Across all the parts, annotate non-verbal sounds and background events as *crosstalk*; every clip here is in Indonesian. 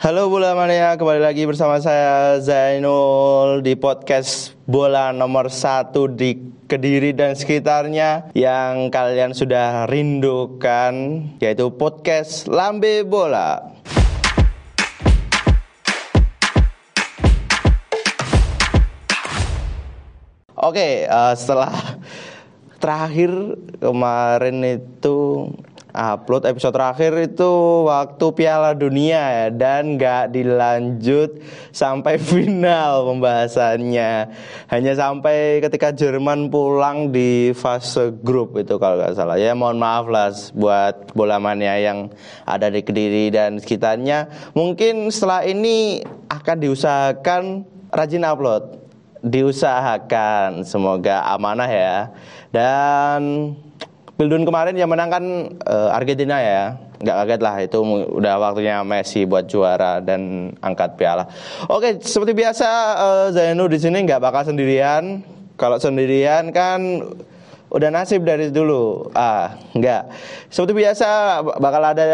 Halo Bola Mania, kembali lagi bersama saya Zainul di podcast bola nomor satu di Kediri dan sekitarnya yang kalian sudah rindukan yaitu podcast Lambe Bola. Oke, uh, setelah terakhir kemarin itu upload episode terakhir itu waktu Piala Dunia ya dan nggak dilanjut sampai *laughs* final pembahasannya. Hanya sampai ketika Jerman pulang di fase grup itu kalau nggak salah. Ya mohon maaf lah buat bola mania yang ada di Kediri dan sekitarnya. Mungkin setelah ini akan diusahakan rajin upload. Diusahakan semoga amanah ya. Dan Pildun kemarin yang menang kan uh, Argentina ya nggak kaget lah itu udah waktunya Messi buat juara dan angkat piala. Oke seperti biasa uh, Zainu di sini nggak bakal sendirian. Kalau sendirian kan udah nasib dari dulu. Ah nggak. Seperti biasa bakal ada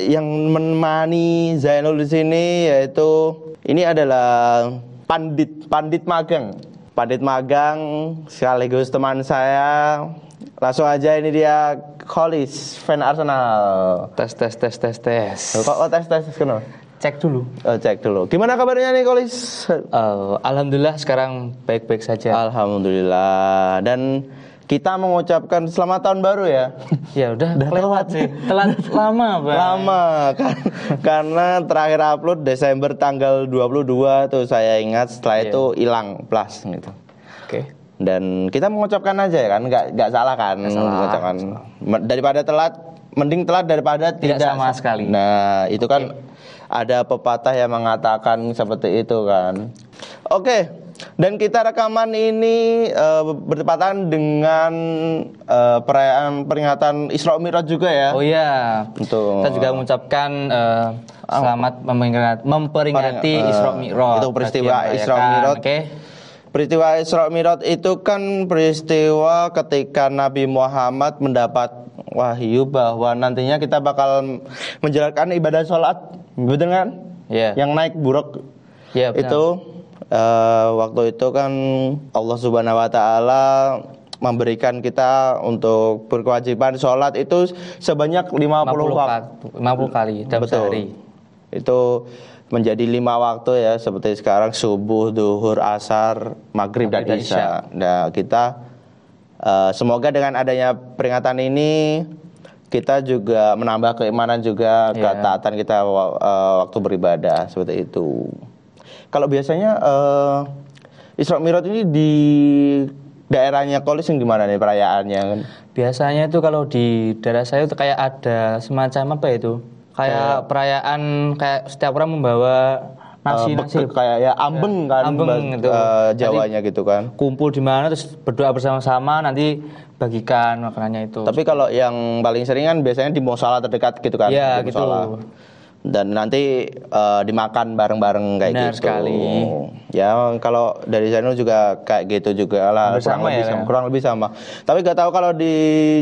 yang menemani Zainul di sini yaitu ini adalah pandit pandit magang. Pandit magang sekaligus teman saya Langsung aja ini dia Collis fan Arsenal. Tes tes tes tes tes. Kok oh, tes tes kenapa? Cek dulu. Oh, cek dulu. Gimana kabarnya nih Collis? Uh, Alhamdulillah sekarang baik-baik saja. Alhamdulillah. Dan kita mengucapkan selamat tahun baru ya. *laughs* ya udah, udah lewat sih. *laughs* Telat lama, Bang. Lama kan *laughs* karena terakhir upload Desember tanggal 22 tuh saya ingat setelah yeah. itu hilang plus gitu. Oke. Okay dan kita mengucapkan aja ya kan nggak nggak salah kan gak salah, mengucapkan daripada telat mending telat daripada tidak, tidak sama sekali nah itu okay. kan ada pepatah yang mengatakan seperti itu kan oke okay. Dan kita rekaman ini uh, bertepatan dengan uh, perayaan peringatan Isra Mi'raj juga ya. Oh iya. Untuk Kita juga mengucapkan uh, selamat memperingati, memperingati uh, Isra Mi'raj. Itu peristiwa Isra Mi'raj. Oke. Okay Peristiwa Isra Mi'raj itu kan peristiwa ketika Nabi Muhammad mendapat wahyu bahwa nantinya kita bakal menjalankan ibadah sholat, betul kan? Iya. Yeah. Yang naik buruk. Iya. Yeah, itu uh, waktu itu kan Allah Subhanahu Wa Taala memberikan kita untuk berkewajiban sholat itu sebanyak 50, 50 waktu. 50 kali dalam Betul. sehari. Itu menjadi lima waktu ya seperti sekarang subuh, duhur, asar, maghrib, dan isya. Nah kita uh, semoga dengan adanya peringatan ini kita juga menambah keimanan juga yeah. ketaatan kita uh, waktu beribadah seperti itu. Kalau biasanya uh, Isra Mi'raj ini di daerahnya Kolis yang gimana nih perayaannya Biasanya itu kalau di daerah saya itu kayak ada semacam apa itu? Kayak perayaan kayak setiap orang membawa nasi uh, nasi kayak ya ambeng ya, kan ambeng gitu. Uh, Jawanya Jadi, gitu kan kumpul di mana terus berdoa bersama-sama nanti bagikan makanannya itu tapi kalau yang paling sering kan biasanya di musola terdekat gitu kan ya gitu dan nanti uh, dimakan bareng-bareng kayak Benar gitu. sekali. Ya kalau dari sana juga kayak gitu juga lah kurang lebih ya, sama, kurang lebih sama. Tapi gak tahu kalau di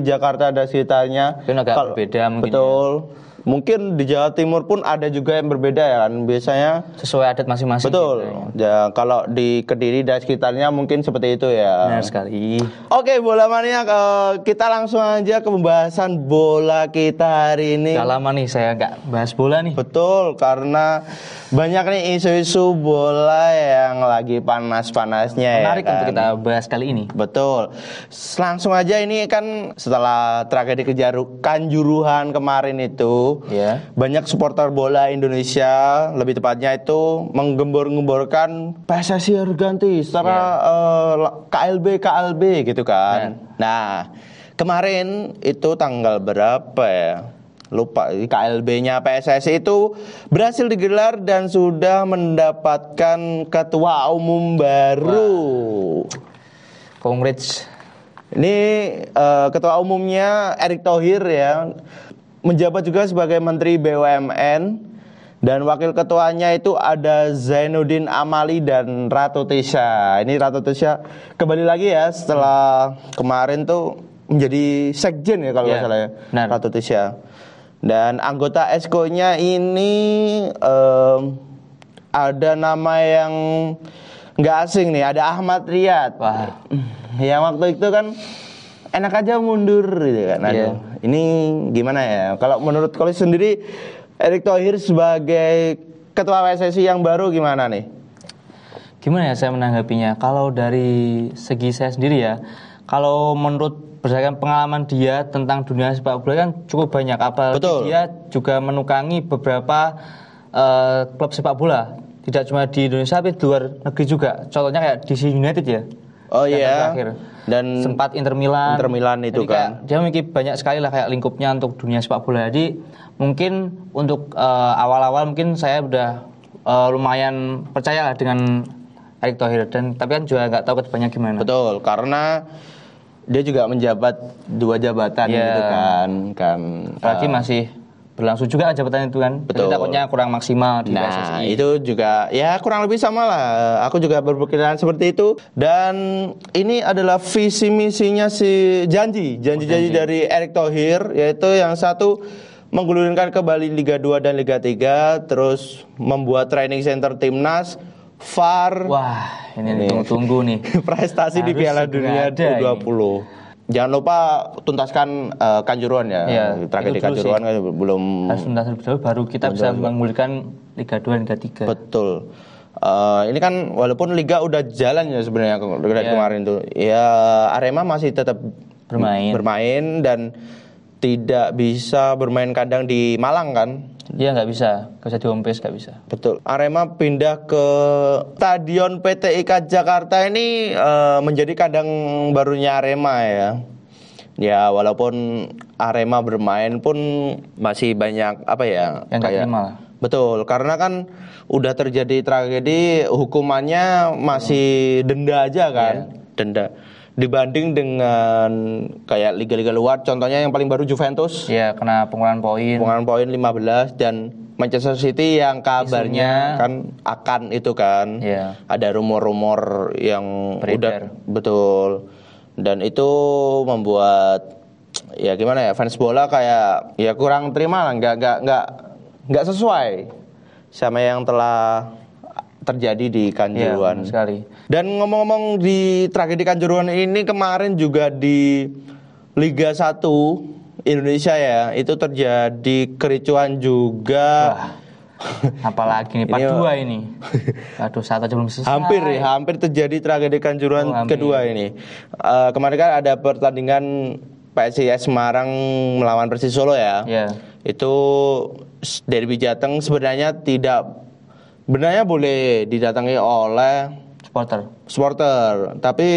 Jakarta ada sekitarnya. Mungkin agak kalau, berbeda mungkin. Ya. Betul. Ya. Mungkin di Jawa Timur pun ada juga yang berbeda ya kan biasanya sesuai adat masing-masing. Betul. Gitu ya. ya kalau di Kediri dan sekitarnya mungkin seperti itu ya. Benar sekali. Oke, bola mania uh, kita langsung aja ke pembahasan bola kita hari ini. Gak lama nih saya nggak bahas bola nih. Betul, karena banyak nih isu-isu bola yang lagi panas-panasnya ya. Menarik kan? untuk kita bahas kali ini. Betul. Langsung aja ini kan setelah tragedi kejarukan juruhan kemarin itu yeah. banyak supporter bola Indonesia lebih tepatnya itu menggembor-gemborkan PSSI harus ganti secara yeah. uh, KLB KLB gitu kan. Yeah. Nah, kemarin itu tanggal berapa ya? lupa KLB-nya PSSI itu berhasil digelar dan sudah mendapatkan ketua umum baru. Congrats. Ini uh, ketua umumnya Erick Thohir ya menjabat juga sebagai Menteri BUMN dan wakil ketuanya itu ada Zainuddin Amali dan Ratu Tisha. Ini Ratu Tisha kembali lagi ya setelah kemarin tuh menjadi sekjen ya kalau yeah. salah ya. Nah. Ratu Tisha. Dan anggota esko-nya ini em, ada nama yang nggak asing nih, ada Ahmad Riyad. Wah. Yang waktu itu kan enak aja mundur gitu kan. Aduh, Iya. Ini gimana ya? Kalau menurut Kolis sendiri Erick Thohir sebagai ketua PSSI yang baru gimana nih? Gimana ya saya menanggapinya? Kalau dari segi saya sendiri ya, kalau menurut berdasarkan pengalaman dia tentang dunia sepak bola kan cukup banyak. Apalagi Betul. dia juga menukangi beberapa eh, klub sepak bola. Tidak cuma di Indonesia tapi di luar negeri juga. Contohnya kayak DC United ya. Oh iya. terakhir. Dan sempat Inter Milan. Inter Milan itu Jadi kayak kan. Dia memiliki banyak sekali lah kayak lingkupnya untuk dunia sepak bola. Jadi mungkin untuk eh, awal-awal mungkin saya udah eh, lumayan percaya lah dengan Erick Thohir dan tapi kan juga nggak tahu ke depannya gimana. Betul, karena dia juga menjabat dua jabatan Iya. gitu kan, kan. Apalagi eh, masih berlangsung juga jabatan itu kan. Betul. Jadi takutnya kurang maksimal di Nah, PSSI. itu juga ya kurang lebih sama lah. Aku juga berpikiran seperti itu. Dan ini adalah visi misinya si janji, janji-janji dari Erick Thohir, yaitu yang satu menggulirkan kembali Liga 2 dan Liga 3, terus membuat training center timnas, VAR, Wah, ini Ini. tunggu-tunggu nih. *laughs* prestasi di Harus Piala segera Dunia ada ini. U20. Jangan lupa tuntaskan eh, Kanjuruhan ya. Iya, Tragedi Kanjuruhan kan belum Harus tuntas dahulu baru kita bisa menggulirkan Liga 2 dan Liga 3. betul. Eh, ini kan walaupun liga udah jalan ya sebenarnya dari Iya. kemarin tuh. Ya Arema masih tetap Bermain. bermain dan tidak bisa bermain kandang di Malang kan. Dia nggak bisa, nggak bisa di home base nggak bisa. Betul. Arema pindah ke Stadion PT IKA Jakarta ini eh, menjadi kandang barunya Arema ya. Ya walaupun Arema bermain pun masih banyak apa ya? Yang nggak terima lah. Betul, karena kan udah terjadi tragedi, hukumannya masih denda aja kan, denda. Dibanding dengan kayak liga-liga luar, contohnya yang paling baru Juventus, Iya, kena pengurangan poin. pengurangan poin 15 dan Manchester City yang kabarnya Isunya- kan akan itu kan Iya. ada rumor-rumor yang Beredar. udah betul dan itu membuat ya gimana ya fans bola kayak ya kurang terima lah nggak nggak nggak nggak sesuai sama yang telah terjadi di Iya, Kanjuruhan benar sekali. dan ngomong-ngomong di tragedi Kanjuruhan ini kemarin juga di Liga 1 Indonesia ya, itu terjadi kericuhan juga. Apalagi nih *laughs* part Ini- 2 ini. Aduh, satu aja belum selesai. hampir ya, hampir terjadi tragedi Kanjuruhan Oh, hampir. kedua ini. Eh, kemarin kan ada pertandingan PSIS Semarang melawan Persis Solo ya. Iya. Itu derby Jateng sebenarnya tidak sebenarnya boleh didatangi oleh Supporter. supporter. Tapi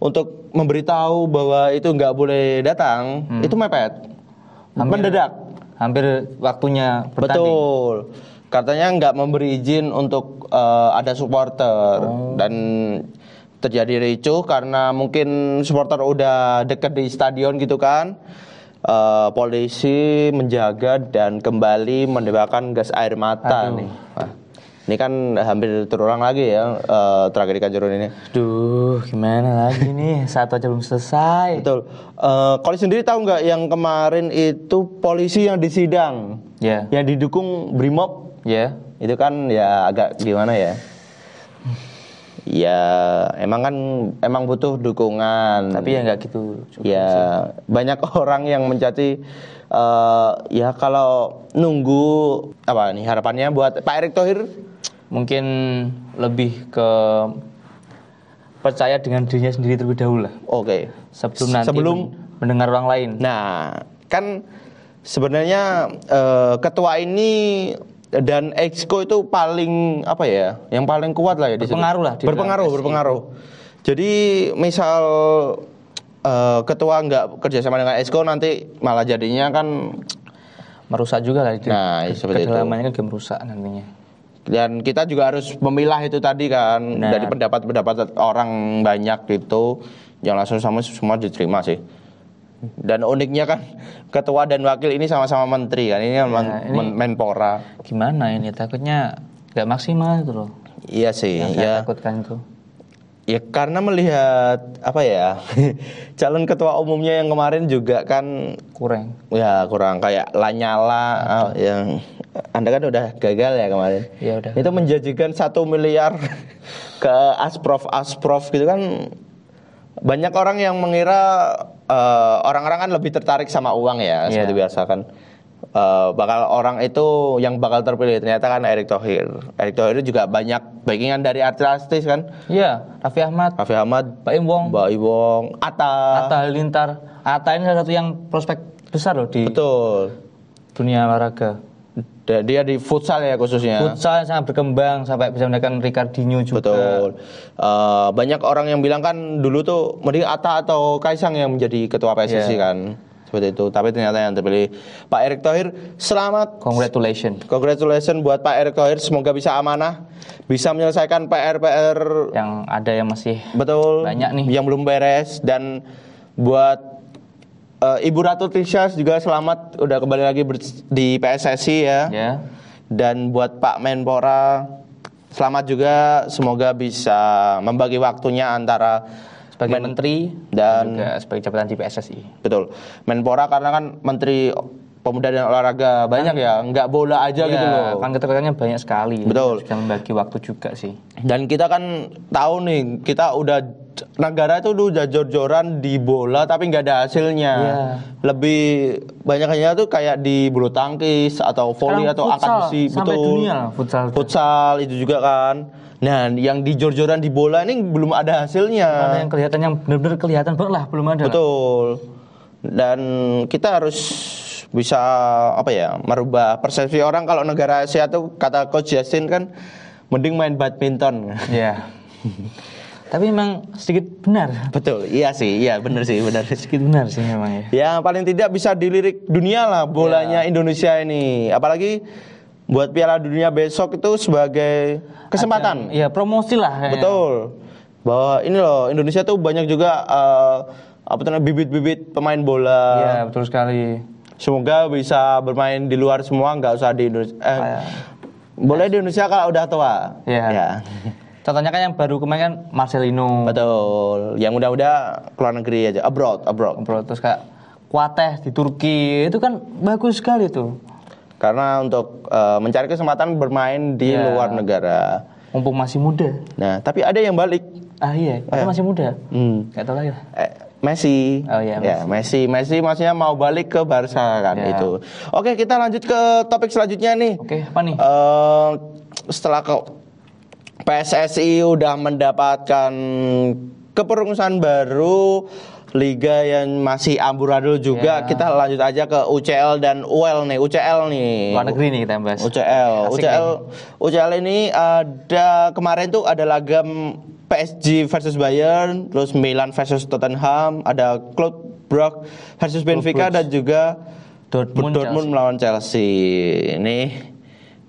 untuk memberitahu bahwa itu nggak boleh datang itu mepet. Mendadak. Hampir waktunya bertanding. betul. Katanya nggak memberi izin untuk eh, ada supporter. Dan terjadi ricuh karena mungkin supporter udah deket di stadion gitu kan. Eh, polisi menjaga dan kembali menembakkan gas air mata Aduh. nih. Wah, ini kan hampir terulang lagi ya eh, tragedi Kanjuruhan ini Duh, gimana lagi nih? Satu aja belum selesai. Betul. Eh kalau sendiri tahu nggak yang kemarin itu polisi yang disidang, Ya. yang didukung Brimob, Ya. itu kan ya agak gimana ya? Ya emang kan emang butuh dukungan. Tapi ya nggak gitu. juga. ya banyak *laughs* orang yang mencaci eh ya kalau nunggu apa nih harapannya buat Pak Erick Thohir Mungkin lebih ke percaya dengan dirinya sendiri terlebih dahulu lah. oke Sebelum nanti Sebelum men- mendengar orang lain. Nah, kan sebenarnya eh, ketua ini dan exco itu paling apa ya? Yang paling kuat lah ya di. Berpengaruh lah di Berpengaruh, berpengaruh. Jadi misal eh, ketua nggak kerjasama dengan exco nanti malah jadinya kan Merusak juga lah. itu. Nah, seperti itu. Kedalamannya kan merusak nantinya. Dan kita juga harus memilah itu tadi kan Benar. dari pendapat-pendapat orang banyak gitu yang langsung sama semua diterima sih dan uniknya kan *laughs* ketua dan wakil ini sama-sama menteri kan ini kan men- ini- men- menpora Gimana ini? Takutnya nggak maksimal itu loh. iya sih Yang ya takutkan itu. Ya karena melihat apa ya *laughs* calon ketua umumnya yang kemarin juga kan kurang. ya kurang kayak Lanyala ah, yang anda kan udah gagal ya kemarin. Ya udah. Itu menjanjikan satu miliar *laughs* ke asprof asprof gitu kan banyak orang yang mengira eh, orang-orang kan lebih tertarik sama uang ya Iya. seperti biasa kan. Eh, bakal orang itu yang bakal terpilih ternyata kan Erick Thohir. Erick Thohir juga banyak backingan dari artis-artis kan. Iya, Raffi Ahmad, Raffi Ahmad, Pak Im Wong, Mbak Iwong, Atta. Atta Halilintar. Atta ini salah satu yang prospek besar loh di Betul. dunia olahraga. Dia di futsal ya khususnya. Futsal yang sangat berkembang sampai bisa mendapatkan Ricardinho juga. Betul. Eh, banyak orang yang bilang kan dulu tuh mending Atta atau Kaisang yang menjadi ketua PSSI Iya. kan. Seperti itu. Tapi ternyata yang terpilih Pak Erick Thohir. Selamat. Congratulations. Congratulations buat Pak Erick Thohir. Semoga bisa amanah, bisa menyelesaikan PR-PR Yang ada yang masih betul Banyak nih. yang belum beres dan buat eh, Ibu Ratu Tisha juga selamat udah kembali lagi di PSSI ya. ya. Dan buat Pak Menpora selamat juga semoga bisa membagi waktunya antara sebagai Men- menteri dan- juga sebagai jabatan di PSSI. betul Menpora karena kan Menteri Pemuda dan Olahraga banyak ya nggak bola aja gitu Iya, loh. Kan keterkaitannya banyak sekali. Betul. Bisa membagi waktu juga sih. Dan kita kan tahu nih kita udah negara itu udah jor-joran di bola tapi nggak ada hasilnya. Iya. Lebih banyaknya tuh kayak di bulu tangkis atau volley Sekarang atau angkat besi sampai betul. dunia futsal. Futsal itu juga kan. Nah, yang di jor-joran di bola ini belum ada hasilnya. Ada yang kelihatan yang benar-benar kelihatan banget lah belum ada. Betul. Dan kita harus bisa apa ya merubah persepsi orang kalau negara Asia tuh kata coach Justin kan mending main badminton. Iya. *laughs* Tapi memang sedikit benar. Betul, iya sih, iya bener sih, bener. Sedikit benar sih memang ya. Ya paling tidak bisa dilirik dunia lah bolanya Indonesia ini. Apalagi buat Piala Dunia besok itu sebagai kesempatan. Iya, promosi lah kayaknya. Betul. Bahwa ini loh Indonesia tuh banyak juga eh, apa namanya, bibit-bibit pemain bola. Iya, betul sekali. Semoga bisa bermain di luar semua, nggak usah di Indonesia. Eh, Kayak- boleh di Indonesia kalau udah tua. Iya. Ya. *laughs* Contohnya kan yang baru kemarin kan Marcelino. Betul. Yang udah-udah keluar negeri aja, abroad, abroad. Bro, terus kayak Kuateh di Turki itu kan bagus sekali tuh. Karena untuk eh, mencari kesempatan bermain di Iya. luar negara. Mumpung masih muda. Nah, tapi ada yang balik. Ah iya, itu Eh. masih muda. Hmm. Gak tau lagi lah. Eh, Messi. Oh iya, Ya, Messi. Messi maksudnya mau balik ke Barca kan Ya. itu. Oke, kita lanjut ke topik selanjutnya nih. Oke, apa nih? Eh, setelah ke PSSI udah mendapatkan kepengurusan baru liga yang masih amburadul juga Ya. kita lanjut aja ke UCL dan UL nih UCL nih Luar negeri nih kita bahas. UCL Asik UCL nih. UCL ini ada kemarin tuh ada laga PSG versus Bayern terus Milan versus Tottenham ada Club Brugge versus Benfica dan juga Dortmund, Dortmund Chelsea. melawan Chelsea ini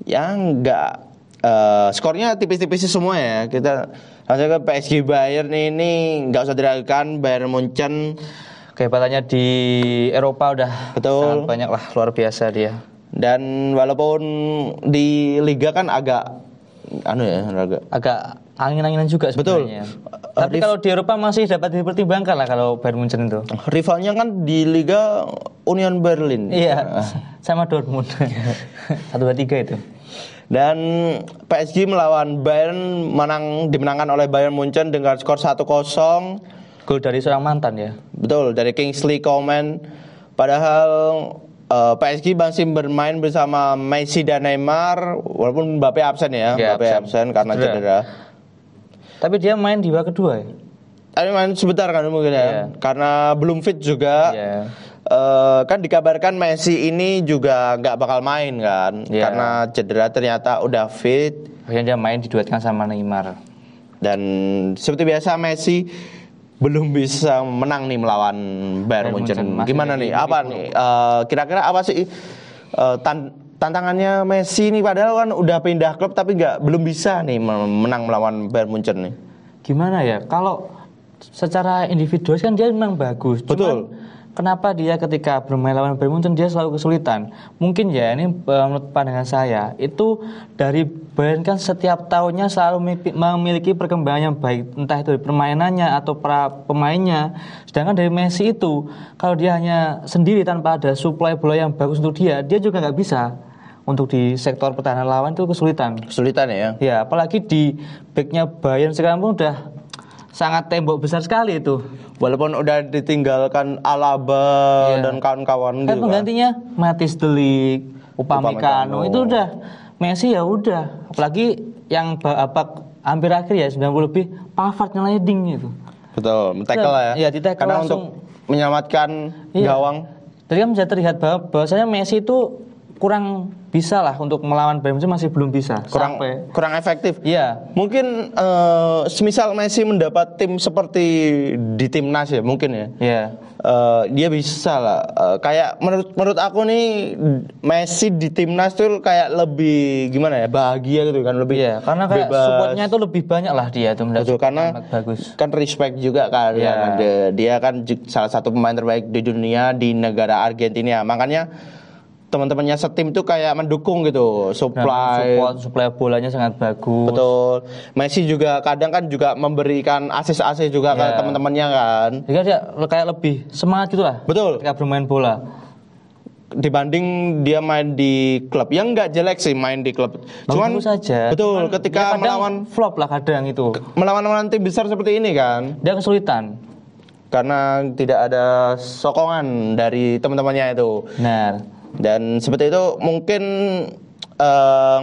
yang enggak eh, skornya tipis-tipis semua ya kita langsung ke PSG Bayern ini nggak usah diragukan Bayern Munchen Kehebatannya di Eropa udah Betul. sangat banyak lah luar biasa dia. dan walaupun di liga kan agak anu ya agak Agak angin-anginan juga Betul. sebenarnya. Uh, Tapi Rif- kalau di Eropa masih dapat dipertimbangkan lah kalau Bayern Munchen itu. rivalnya kan di liga Union Berlin Iya, sama Dortmund. *laughs* Satu dua tiga itu. Dan PSG melawan Bayern menang dimenangkan oleh Bayern Munchen dengan skor 1-0. Gol dari seorang mantan ya. Betul dari Kingsley Coman. Padahal eh, PSG masih bermain bersama Messi dan Neymar walaupun Mbappe absen ya, Iya, Mbappe absen, absen. karena Cedera. cedera. Tapi dia main di babak kedua ya. Tapi main sebentar kan mungkin ya. Iya. Karena belum fit juga. Iya. Eh, kan dikabarkan Messi ini juga nggak bakal main kan Iya. karena cedera ternyata udah fit Akhirnya dia main diduetkan sama Neymar. dan seperti biasa Messi belum bisa menang nih melawan Bayern Munchen. Gimana nih? Apa nih? Eh, Kira-kira apa sih eh, tan- tantangannya Messi nih? Padahal kan udah pindah klub tapi nggak belum bisa nih men- menang melawan Bayern Munchen nih. Gimana ya? Kalau secara individual kan dia memang bagus. Betul. Cuman kenapa dia ketika bermain lawan Bayern Munchen dia selalu kesulitan. Mungkin ya ini eh, menurut pandangan saya itu dari Bayern kan setiap tahunnya selalu memiliki- perkembangan yang baik entah itu permainannya atau para pemainnya. Sedangkan dari Messi itu kalau dia hanya sendiri tanpa ada suplai bola yang bagus untuk dia, dia juga nggak bisa untuk di sektor pertahanan lawan itu kesulitan. Kesulitan ya. Ya, apalagi di backnya Bayern sekarang pun udah sangat tembok besar sekali itu. Walaupun udah ditinggalkan Alaba Iya. dan kawan-kawan Kan gitu kan. penggantinya Matis Delik, Upamecano. Itu udah Messi ya udah. Apalagi yang babak hampir akhir ya 90 lebih Pavard nyeleding gitu. Betul, tackle lah ya. Iya, di-tackle Karena langsung. untuk menyelamatkan Iya. gawang. Jadi kan bisa terlihat bahwa bahwasanya Messi itu kurang bisa lah untuk melawan Bayern Munchen masih belum bisa. Kurang Sampai kurang efektif. Iya. Mungkin eh, semisal Messi mendapat tim seperti di timnas ya, mungkin ya. Iya. Eh, dia bisa lah. Eh, kayak menurut menurut aku nih Messi di timnas tuh kayak lebih gimana ya bahagia gitu kan lebih Iya, karena kayak bebas. supportnya itu lebih banyak lah dia tuh Betul karena bagus. kan respect juga kan Iya. karena dia, dia kan salah satu pemain terbaik di dunia di negara Argentina makanya teman-temannya setim tuh kayak mendukung gitu Dan supply support supply bolanya sangat bagus. betul Messi juga kadang kan juga memberikan asis-asis juga ke Iya. teman-temannya kan Jadi dia kayak lebih semangat gitu lah. betul Ketika bermain bola. dibanding dia main di klub yang nggak jelek sih main di klub cuman Bagus saja. betul Cuman ketika dia kadang melawan flop lah kadang itu. melawan melawan tim besar seperti ini kan Dia kesulitan. karena tidak ada sokongan dari teman-temannya itu Benar. Dan seperti itu mungkin eh,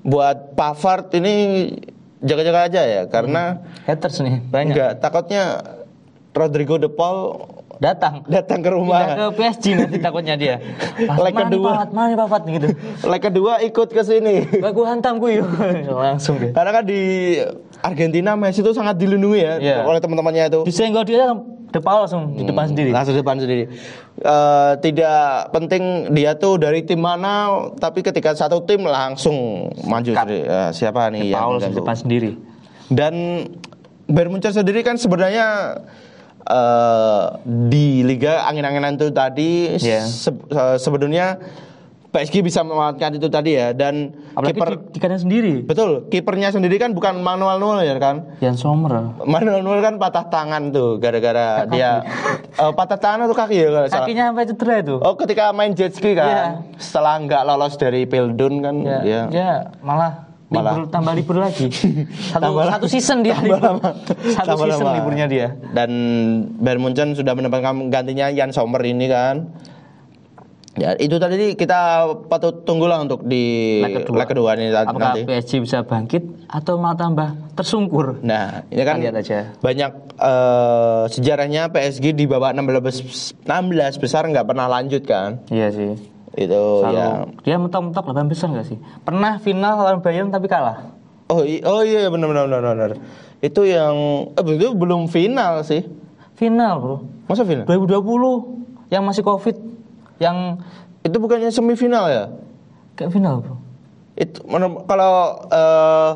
buat Pavard ini jaga-jaga aja ya karena Haters nih banyak. enggak takutnya Rodrigo De Paul Datang. datang ke Pindah rumah ke PSG nanti takutnya dia. *laughs* Leg kedua. Mana Pavard gitu. leg kedua ikut ke sini gue hantam gue *laughs* langsung deh. karena kan di Argentina Messi itu sangat dilindungi ya Iya. oleh teman-temannya itu Disenggol dia depan langsung di depan sendiri. langsung depan sendiri Eh, tidak penting dia tuh dari tim mana tapi ketika satu tim langsung maju sendiri. Eh, siapa nih yang Paul di depan sendiri. dan Bayern Munchen sendiri kan sebenarnya eh, di liga angin-anginan itu tadi Iya. se- eh, sebenarnya PSG bisa memanfaatkan itu tadi ya dan kiper kandang sendiri. betul kipernya sendiri kan bukan Manuel Neuer ya kan Jan Sommer. Manuel Neuer kan patah tangan tuh gara-gara dia eh, patah tangan atau kaki ya kalau salah. Kakinya sampai cedera itu. Oh ketika main jet ski kan Iya. setelah nggak lolos dari Pildun kan Ya, ya, ya malah Malah. libur tambah libur lagi. *laughs* Satu, Tambah- satu season dia tambah libur. lama. Satu Tambah season lama. liburnya dia. Dan Bayern Munchen sudah menempatkan gantinya Jan Sommer ini kan. Ya itu tadi kita patut tunggulah untuk di Leg kedua. leg kedua ini Apakah nanti. PSG bisa bangkit atau malah tambah tersungkur? Nah, ini kan lihat aja. banyak eh, sejarahnya PSG di babak 16 16 besar nggak pernah lanjut kan. Iya sih. Itu Selalu, ya. Dia mentok-mentok 8 besar gak sih? Pernah final lawan Bayern tapi kalah. Oh, oh iya benar benar benar benar. Itu yang eh, itu belum final sih. Final bro. Masa final? 2020 yang masih covid yang Itu bukannya semifinal ya? kayak final bro. Itu kalau eh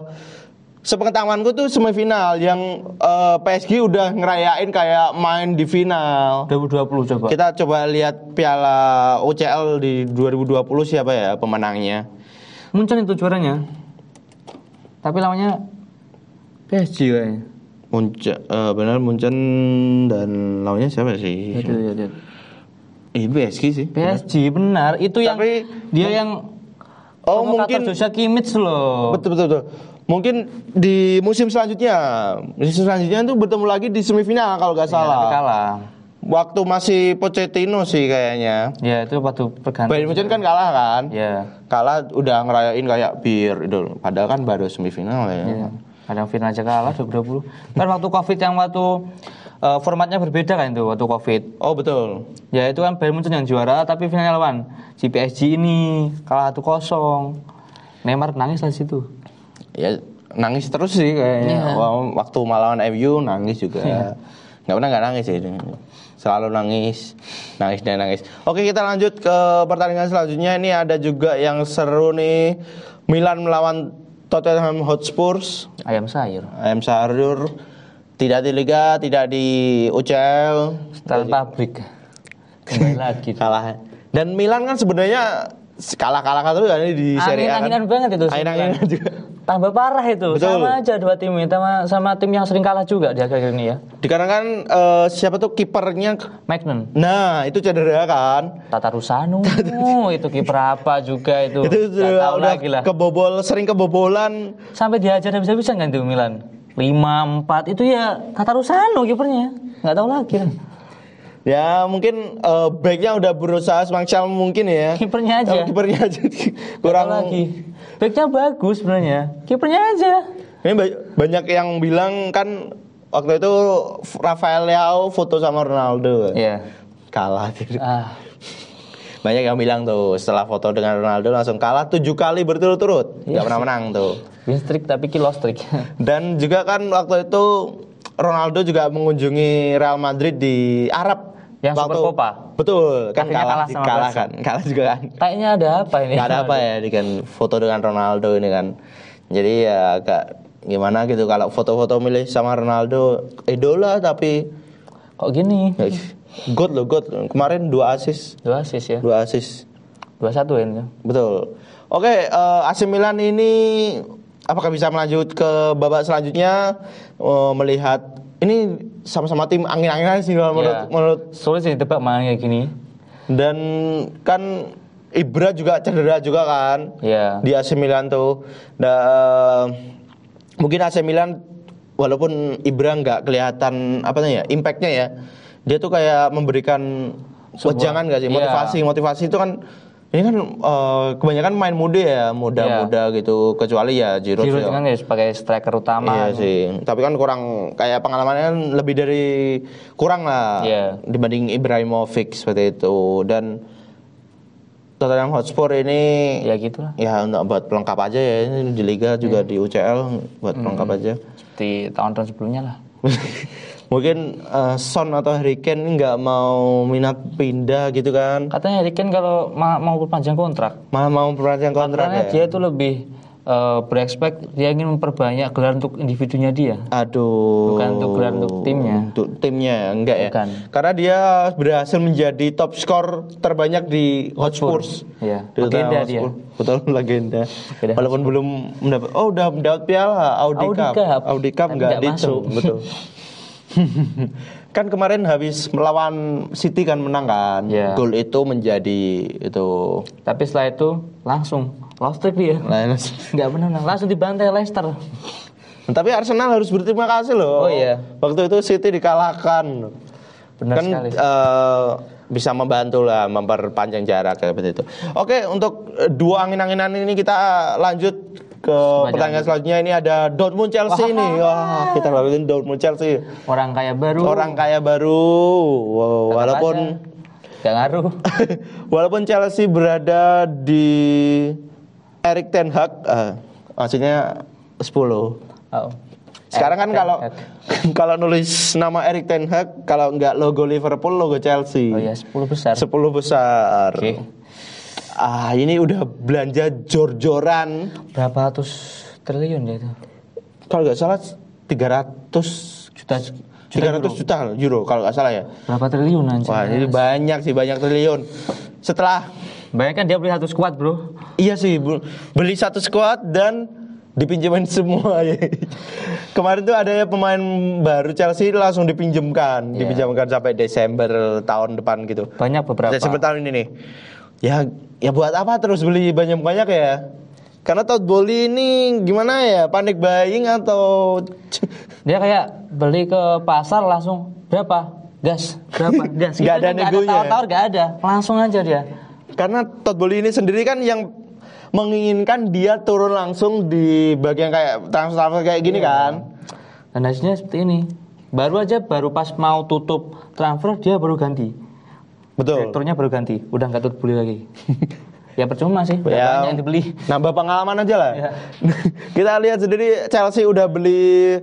sepengetahuanku tuh semifinal yang eh, PSG udah ngerayain kayak main di final. 2020 coba. Kita coba lihat Piala UCL di 2020 siapa ya pemenangnya? Munchen itu juaranya. Tapi lawannya PSG kayaknya. Munchen, eh, benar Munchen dan lawannya siapa sih? Lihat, lihat, lihat. Eh, PSG sih. PSG benar itu yang Tapi- dia yang Oh mungkin Joshua Kimmich loh. betul betul betul. Mungkin di musim selanjutnya, musim selanjutnya itu bertemu lagi di semifinal kalau nggak Iya, salah. kalah. Waktu masih Pochettino sih kayaknya. Ya itu waktu pergantian. Bayern Munchen kan kalah kan? Ya. Kalah udah ngerayain kayak bir itu. Padahal kan baru semifinal ya. Iya. Kadang final aja kalah 2020. Kan waktu Covid yang waktu eh, formatnya berbeda kan itu waktu Covid. Oh betul. Ya itu kan Bayern Munchen yang juara tapi finalnya lawan si PSG ini kalah 1-0. Neymar nangis lah situ. Ya nangis terus sih kayaknya. Wah, Waktu malawan MU nangis juga. Nggak pernah nggak nangis sih. Selalu nangis, nangis dan nangis. Oke kita lanjut ke pertandingan selanjutnya. Ini ada juga yang seru nih. Milan melawan Tottenham Hotspurs. Ayam sayur. ayam sayur tidak di liga tidak di UCL Setelah pabrik. Kembali *laughs* lagi. kalah. Dan Milan kan sebenarnya kalah-kalah terus kan ini di Serie A. kan. Angin-anginan banget itu. Angin-anginan *laughs* juga. Tambah parah itu. Betul. Sama aja dua tim ini sama, sama tim yang sering kalah juga di akhir ini ya. Dikarenakan eh, siapa tuh kipernya Magnan. Nah, itu cedera kan. Tata Rusano *laughs* itu kiper apa juga itu. Itu Nggak udah, tahu udah lagi lah. kebobol sering kebobolan. Sampai diajar habis-habisan kan tuh Milan. 5 4 itu ya Tata Rusano kipernya. Nggak tahu lagi lah. Ya mungkin eh, backnya udah berusaha semaksimal mungkin ya. Kipernya aja. Eh, kipernya aja Kurang lagi. Backnya bagus sebenarnya. Kipernya aja. Ini ba- banyak yang bilang kan waktu itu Rafael Leao foto sama Ronaldo. Iya. Kalah. Ah, Banyak yang bilang tuh setelah foto dengan Ronaldo langsung kalah tujuh kali berturut-turut. Iya Gak pernah menang tuh. win streak tapi kill loss streak. *laughs* Dan juga kan waktu itu Ronaldo juga mengunjungi Real Madrid di Arab. Yang Waktu- Super Copa. Betul, kan Akhirnya kalah, kalah sama kalah kan, kalah juga kan. Kayaknya ada apa ini? Gak ada apa ya, ini kan foto dengan Ronaldo ini kan. Jadi ya agak gimana gitu kalau foto-foto milih sama Ronaldo idola tapi Kok gini? Ya, God loh God kemarin dua asis Dua assist ya. dua asis Dua satu ya. betul oke eh, AC Milan ini apakah bisa melanjut ke babak selanjutnya Eh, melihat ini sama-sama tim angin-anginan sih kalau menurut Ya. menurut Sulit sih ditebak mana kayak gini. dan kan Ibra juga cedera juga kan Ya. di AC Milan tuh. Nah, mungkin AC Milan walaupun Ibra nggak kelihatan apa namanya impactnya ya, dia tuh kayak memberikan wejangan nggak sih iya. motivasi motivasi itu kan ini kan eh, kebanyakan main muda ya muda-muda gitu kecuali ya Giroud Giroud ya. kan ya sebagai striker utama. Iya sih, tapi kan kurang kayak pengalamannya kan lebih dari kurang lah Iya. dibanding Ibrahimovic seperti itu dan Tottenham Hotspur ini Ya gitulah. ya untuk buat pelengkap aja ya ini di liga juga Iya. di UCL buat pelengkap Hmm. aja. Seperti tahun-tahun sebelumnya lah. *laughs* Mungkin eh, Son atau Harry Kane nggak mau minat pindah gitu kan, Katanya Harry Kane kalau ma- mau perpanjang kontrak, malah mau perpanjang kontrak karena ya. dia itu lebih eh, berekspek dia ingin memperbanyak gelar untuk individunya dia. Aduh. Bukan untuk gelar untuk timnya. Untuk timnya enggak ya. Bukan. Karena dia berhasil menjadi top skor terbanyak di Hotspur. Iya. Di Legenda dia. Hotspur. Betul *laughs* legenda. Legenda Walaupun belum mendapat oh udah mendapat piala Audi, Audi Cup. Cup. Audi Cup enggak nggak dihitung, masuk. betul. *laughs* kan kemarin habis melawan City kan menang kan. Iya. Gol itu menjadi itu Tapi setelah itu langsung lost streak dia. Nggak menang, langsung dibantai Leicester. Tapi Arsenal harus berterima kasih loh. Oh, iya. Waktu itu City dikalahkan. Benar kan sekali. eh, bisa membantu lah memperpanjang jarak kayak seperti itu. Oke, untuk dua angin-anginan ini kita lanjut ke pertanyaan selanjutnya ini ada Dortmund Chelsea ini. Wah, kita lanjutin Dortmund Chelsea. Orang kaya baru. Orang kaya baru. Wow, Tetap walaupun aja. Ngaruh. *laughs* walaupun Chelsea berada di Erik Ten Hag, eh, maksudnya 10. Oh. Sekarang kan kalau *laughs* kalau nulis nama Erik Ten Hag, kalau nggak logo Liverpool, logo Chelsea. Oh ya, 10 besar. 10 besar. Oke. Ah, ini udah belanja jor-joran. Berapa ratus triliun dia itu? Kalau nggak salah 300 Juta, 300 juta euro kalau nggak salah ya. Berapa triliun anjir? Wah, ini banyak sih, banyak triliun. Setelah Bayangkan dia beli satu squad bro. Iya sih, Bu. beli satu squad dan dipinjemin semua. *laughs* Kemarin tuh ada ya pemain baru Chelsea langsung dipinjemkan, Iya. dipinjamkan sampai Desember tahun depan gitu. Banyak beberapa. Desember tahun ini nih. Ya, ya buat apa terus beli banyak-banyak ya? Karena Todd Bowley ini gimana ya, panik buying atau *laughs* Dia kayak beli ke pasar langsung berapa? Gas, berapa? *laughs* Gas. Ada Gitu, nggak negonya. Tawar-tawar nggak ada, langsung aja dia. karena Todd Bowley ini sendiri kan yang menginginkan dia turun langsung di bagian kayak transfer kayak gini Iya. kan. Dan hasilnya seperti ini. Baru aja baru pas mau tutup transfer dia baru ganti. Betul. Direkturnya baru ganti, udah nggak tutup beli lagi. *laughs* ya percuma sih, Ya, yang dibeli. *laughs* Nambah pengalaman aja lah. Ya. *laughs* Kita lihat sendiri Chelsea udah beli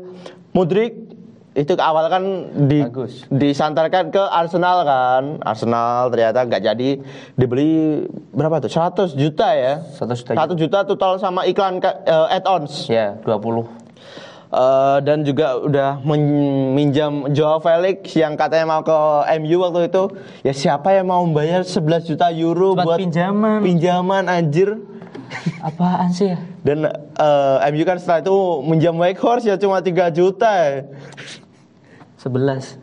Mudrik itu awal kan di Bagus. disantarkan ke Arsenal kan. Arsenal ternyata nggak jadi dibeli berapa tuh? 100 juta ya. 100 juta 1 juta total sama iklan eh, add-ons. Ya, 20. Eh, dan juga udah meminjam Joao Felix yang katanya mau ke MU waktu itu. Ya siapa yang mau membayar 11 juta euro Buat buat pinjaman. Pinjaman anjir. Apaan sih ya? Dan eh, MU kan setelah itu minjam Horse ya cuma 3 juta. 11.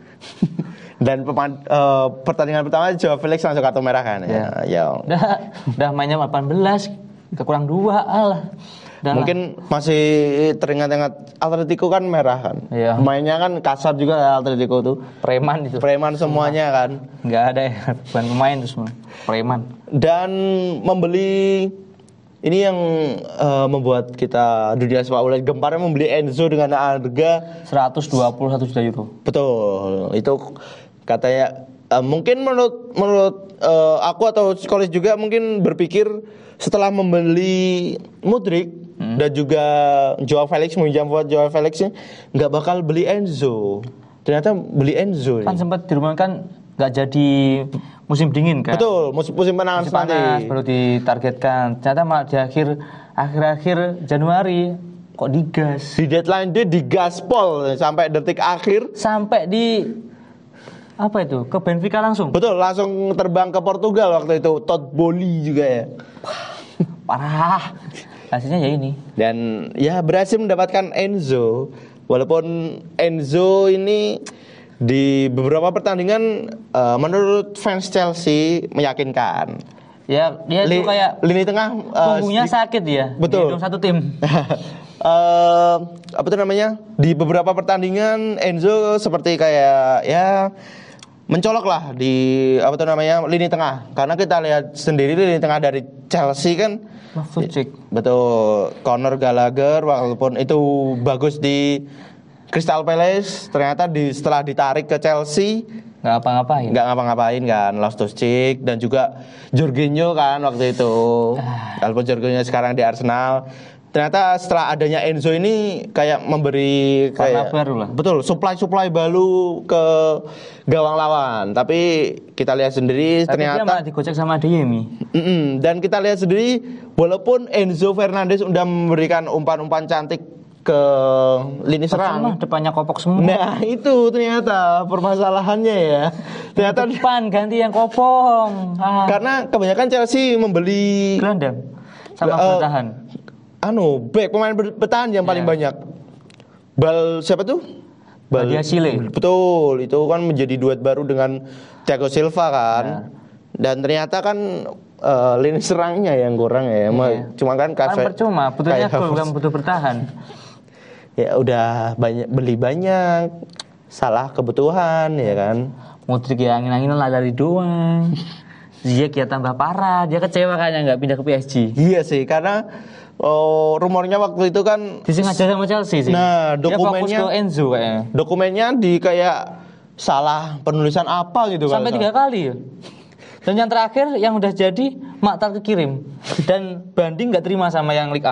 Dan peman- eh, pertandingan pertama Joao Felix langsung kartu merah kan ya. Ya. Udah, udah mainnya 18, kekurang dua alah. Lah. Mungkin masih teringat-ingat Atletico kan merah kan. Iya. Mainnya kan kasar juga ya Atletico tuh. preman itu. Preman semuanya kan. Nggak ada ya, bukan pemain itu semua. Preman. Dan membeli ini yang eh, membuat kita dunia sepak bola gemparnya membeli Enzo dengan harga 121 juta euro. betul. Itu katanya eh, mungkin menurut menurut eh, aku atau psikologis juga mungkin berpikir setelah membeli Mudrik dan juga Joao Felix meminjam buat Joao Felix nggak bakal beli Enzo. Ternyata beli Enzo. Kan sempat dirumahkan nggak jadi musim dingin kan. Betul, musim, musim panas Musim panas baru ditargetkan. Ternyata malah di akhir akhir-akhir Januari kok digas. Di deadline dia digaspol sampai detik akhir. Sampai di apa itu? Ke Benfica langsung. Betul, langsung terbang ke Portugal waktu itu. Todd Bowley juga ya. Parah. Hasilnya ya ini. Dan ya berhasil mendapatkan Enzo. Walaupun Enzo ini di beberapa pertandingan eh, menurut fans Chelsea meyakinkan. Ya dia Li- itu kayak lini tengah punggungnya sedikit- sakit ya. Betul. Di satu tim. *laughs* Eh, apa tuh namanya di beberapa pertandingan Enzo seperti kayak ya mencolok lah di apa tuh namanya lini tengah karena kita lihat sendiri lini tengah dari Chelsea kan Loftus-Cheek. betul Conor Gallagher walaupun itu bagus di Crystal Palace ternyata di setelah ditarik ke Chelsea nggak apa-ngapain. nggak ngapa-ngapain kan Loftus Cheek dan juga Jorginho kan waktu itu walaupun Jorginho sekarang di Arsenal ternyata setelah adanya Enzo ini kayak memberi kayak baru lah. betul supply supply baru ke gawang lawan tapi kita lihat sendiri Tapi dia ternyata malah digocek sama Adeyemi. Mm-mm. dan kita lihat sendiri walaupun Enzo Fernandez udah memberikan umpan-umpan cantik ke lini Serang. serang depannya kopok semua. Nah itu ternyata permasalahannya ya. Ternyata Depan ganti yang kopong. Ah. karena kebanyakan Chelsea membeli Gelandang sama Eh, bertahan. Anu back pemain ber- bertahan yang paling Ya. banyak. Bal siapa tuh? Badiashile. Betul, itu kan menjadi duet baru dengan Thiago Silva kan. Ya. Dan ternyata kan eh, lini serangnya yang kurang ya. Iya. Cuma kan Kan kafe- percuma, butuhnya gol bukan butuh bertahan. *laughs* Ya udah banyak beli banyak salah kebutuhan ya kan. Mudrik ya angin-anginan lah dari doang. *laughs* Ziyech ya tambah parah, dia kecewa kayaknya nggak pindah ke PSG. Iya sih, karena oh, rumornya waktu itu kan Disengaja sama Chelsea sih. Nah, Dia fokus dokumennya- ke Enzo kayaknya. dokumennya di kayak salah penulisan apa gitu Sampai kalau tiga kali ya. Dan yang terakhir yang udah jadi Maktar kekirim dan banding nggak terima sama yang 1.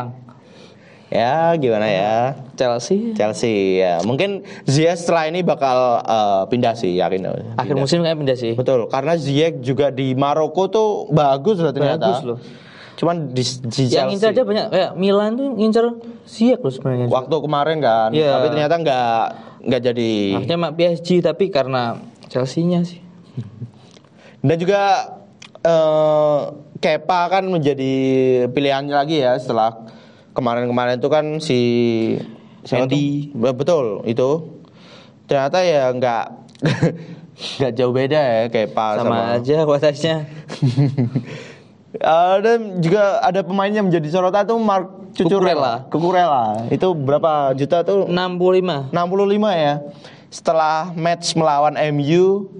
Ya, gimana ya? Chelsea Chelsea ya. Mungkin Ziyech setelah ini bakal eh, pindah sih, yakin. akhir Pindah. musim kayak pindah sih. Betul, karena Ziyech juga di Maroko tuh bagus loh ternyata. Bagus loh. Cuman di, di Yang Chelsea. ngincer dia banyak kayak Milan tuh ngincer Ziyech loh sebenarnya. Waktu kemarin kan, Iya. tapi ternyata nggak nggak jadi. Akhirnya mak PSG tapi karena Chelsea-nya sih. Dan juga eh Kepa kan menjadi pilihannya lagi ya setelah kemarin-kemarin itu kan si siapa Andy. tuh? Be- Betul itu. Ternyata ya nggak *laughs* nggak jauh beda ya Kepa sama, Sama, aja kualitasnya. *laughs* Dan juga ada pemain yang menjadi sorotan tuh Mark Cucurella. Cucurella. Itu berapa juta tuh? 65. 65 ya. Setelah match melawan MU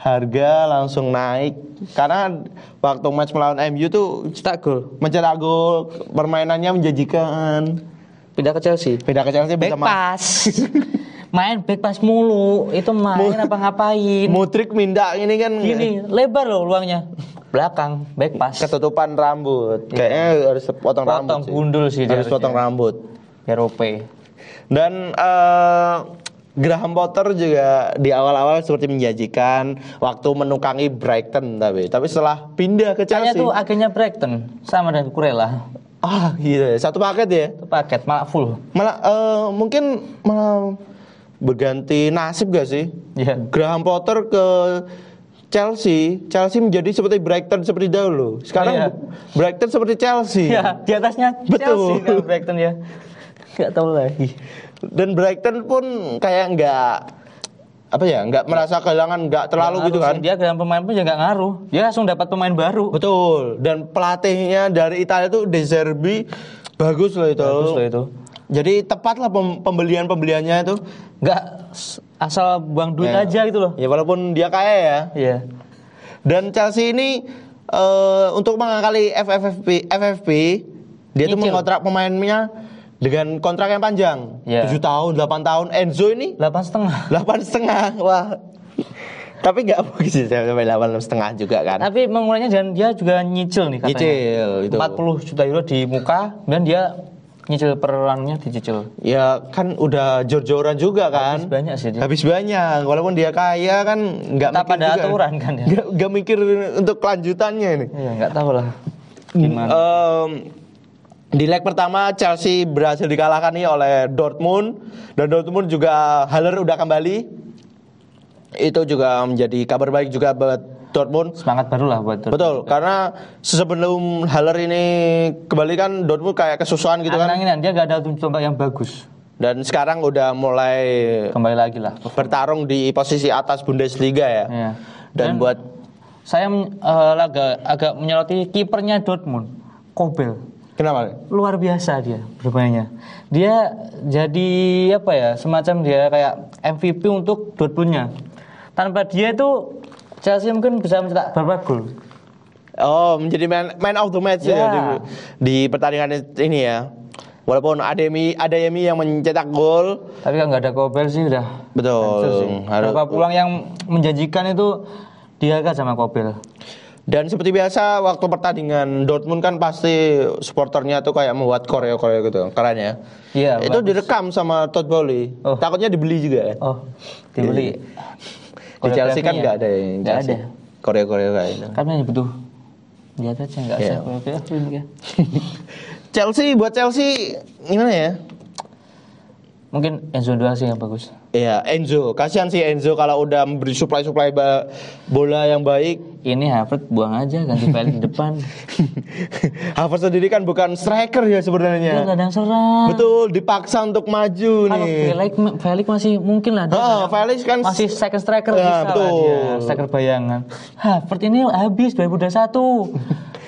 harga langsung naik karena waktu match melawan MU tuh Cetak gol. mencetak gol permainannya menjanjikan Pindah ke Chelsea. beda ke Chelsea bisa Back pass. *laughs* main back pass mulu. Itu main apa ngapain? Mutrik minda ini kan Gini, lebar loh luangnya. Belakang, back pass. ketutupan rambut kayaknya harus potong. Potong rambut sih. gundul sih dia harus potong rambut Erope. dan eh, Graham Potter juga di awal-awal seperti menjanjikan waktu menukangi Brighton tapi tapi setelah pindah ke Kayaknya Chelsea tuh agennya Brighton sama dengan Kurela. Ah, iya, satu paket ya. Itu paket malah full. Malah eh, mungkin malah berganti nasib gak sih? Iya. Graham Potter ke Chelsea, Chelsea menjadi seperti Brighton seperti dahulu. Sekarang Iya. Brighton seperti Chelsea. Ya, di atasnya Betul. Chelsea kan Brighton ya. Gak tahu lagi. Dan Brighton pun kayak nggak apa ya, nggak merasa kehilangan, nggak terlalu gitu Ngaruh kan? sih, Dia dengan pemain pun juga nggak ngaruh. Dia langsung dapat pemain baru. Betul. Dan pelatihnya dari Italia itu De Zerbi bagus loh itu. Bagus loh itu. Jadi tepat lah pem- pembelian-pembeliannya itu. Nggak asal buang duit Ya. aja gitu loh. Ya walaupun dia kaya ya. Iya. Dan Chelsea ini eh, untuk mengakali FFP, FFP dia tuh mengontrak pemainnya dengan kontrak yang panjang. Ya. 7 tahun, 8 tahun. Enzo ini Delapan setengah. 8 setengah. Wah. Tapi nggak mungkin sih sampai 8 setengah juga kan. Tapi mengulangnya dan dia juga nyicil nih katanya. Nyicil itu. 40 juta euro di muka dan dia nyicil per annya dicicil. Ya kan udah jor-joran juga kan. Habis banyak sih dia. Habis banyak. Walaupun dia kaya kan nggak mikir pada juga. aturan kan ya. Nggak, nggak mikir untuk kelanjutannya ini. Iya, nggak tahu lah. Gimana? Em, di leg pertama Chelsea berhasil dikalahkan nih oleh Dortmund dan Dortmund juga Haller udah kembali. Itu juga menjadi kabar baik juga buat Dortmund. Semangat baru lah buat Dortmund. Betul, karena sebelum Haller ini kembali kan Dortmund kayak kesusahan gitu kan. Angin-anginan, dia nggak ada tempat yang bagus. Dan sekarang udah mulai Kembali lagi lah. bertarung di posisi atas Bundesliga ya. Iya. Dan, buat saya men- eh, agak agak menyoroti kipernya Dortmund, Kobel. kenapa? Luar biasa dia bermainnya. Dia jadi apa ya? Semacam dia kayak MVP untuk Dortmundnya. Tanpa dia itu Chelsea mungkin bisa mencetak berapa gol? Oh, menjadi man, man of the match ya, Ya. di, di pertandingan ini ya. Walaupun Ademi Adeyemi yang mencetak gol, Tapi kalau nggak ada Kobel sih udah betul. sih. Harus- Berapa peluang yang menjanjikan itu dia kan sama Kobel. Dan seperti biasa waktu pertandingan Dortmund kan pasti supporternya tuh kayak membuat koreo-koreo gitu, keren ya. Iya, Itu bagus. direkam sama Todd Bowley. Oh. Takutnya dibeli juga. Oh, dibeli. Di Chelsea kan Koreografinya. nggak ada yang Chelsea. ada. Koreo-koreo kayak gitu. Kan hanya butuh lihat aja nggak Iya. usah kan. *laughs* Chelsea buat Chelsea gimana ya? Mungkin Enzo Dua sih yang bagus. Iya, Enzo. Kasihan sih Enzo kalau udah memberi supply-supply bola yang baik. Ini Havertz buang aja ganti Felix di depan. *laughs* Havertz sendiri kan bukan striker ya Dia sebenarnya. kadang serang. Betul, dipaksa untuk maju Kalau nih. Felix, Felix masih mungkin lah. dia Ah, Felix kan masih second striker Ya, bisa lah betul. dia. Striker bayangan. Havertz ini habis 2021.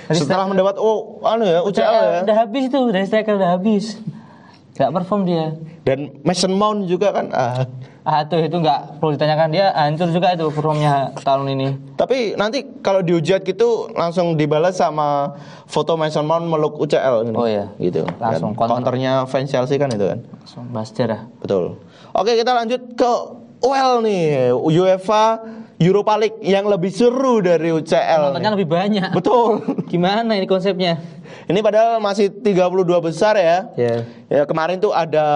Dari Setelah mendapat oh anu ya UCL UCL ya. udah habis itu dari striker udah habis. Gak perform dia. Dan Mason Mount juga kan. Ah. Ah tuh itu nggak perlu ditanyakan dia hancur juga itu performnya tahun ini. Tapi nanti kalau dihujat gitu langsung dibalas sama foto Mason Mount meluk UCL gitu. Oh, iya. Gitu. Langsung counter. counternya fans Chelsea kan itu kan. Langsung bahas. Betul. Oke, kita lanjut ke UEL nih, UEFA Europa League yang lebih seru dari UCL. Nontonnya lebih banyak. Betul. *laughs* Gimana ini konsepnya? Ini padahal masih 32 besar ya. Ya. Ya kemarin tuh ada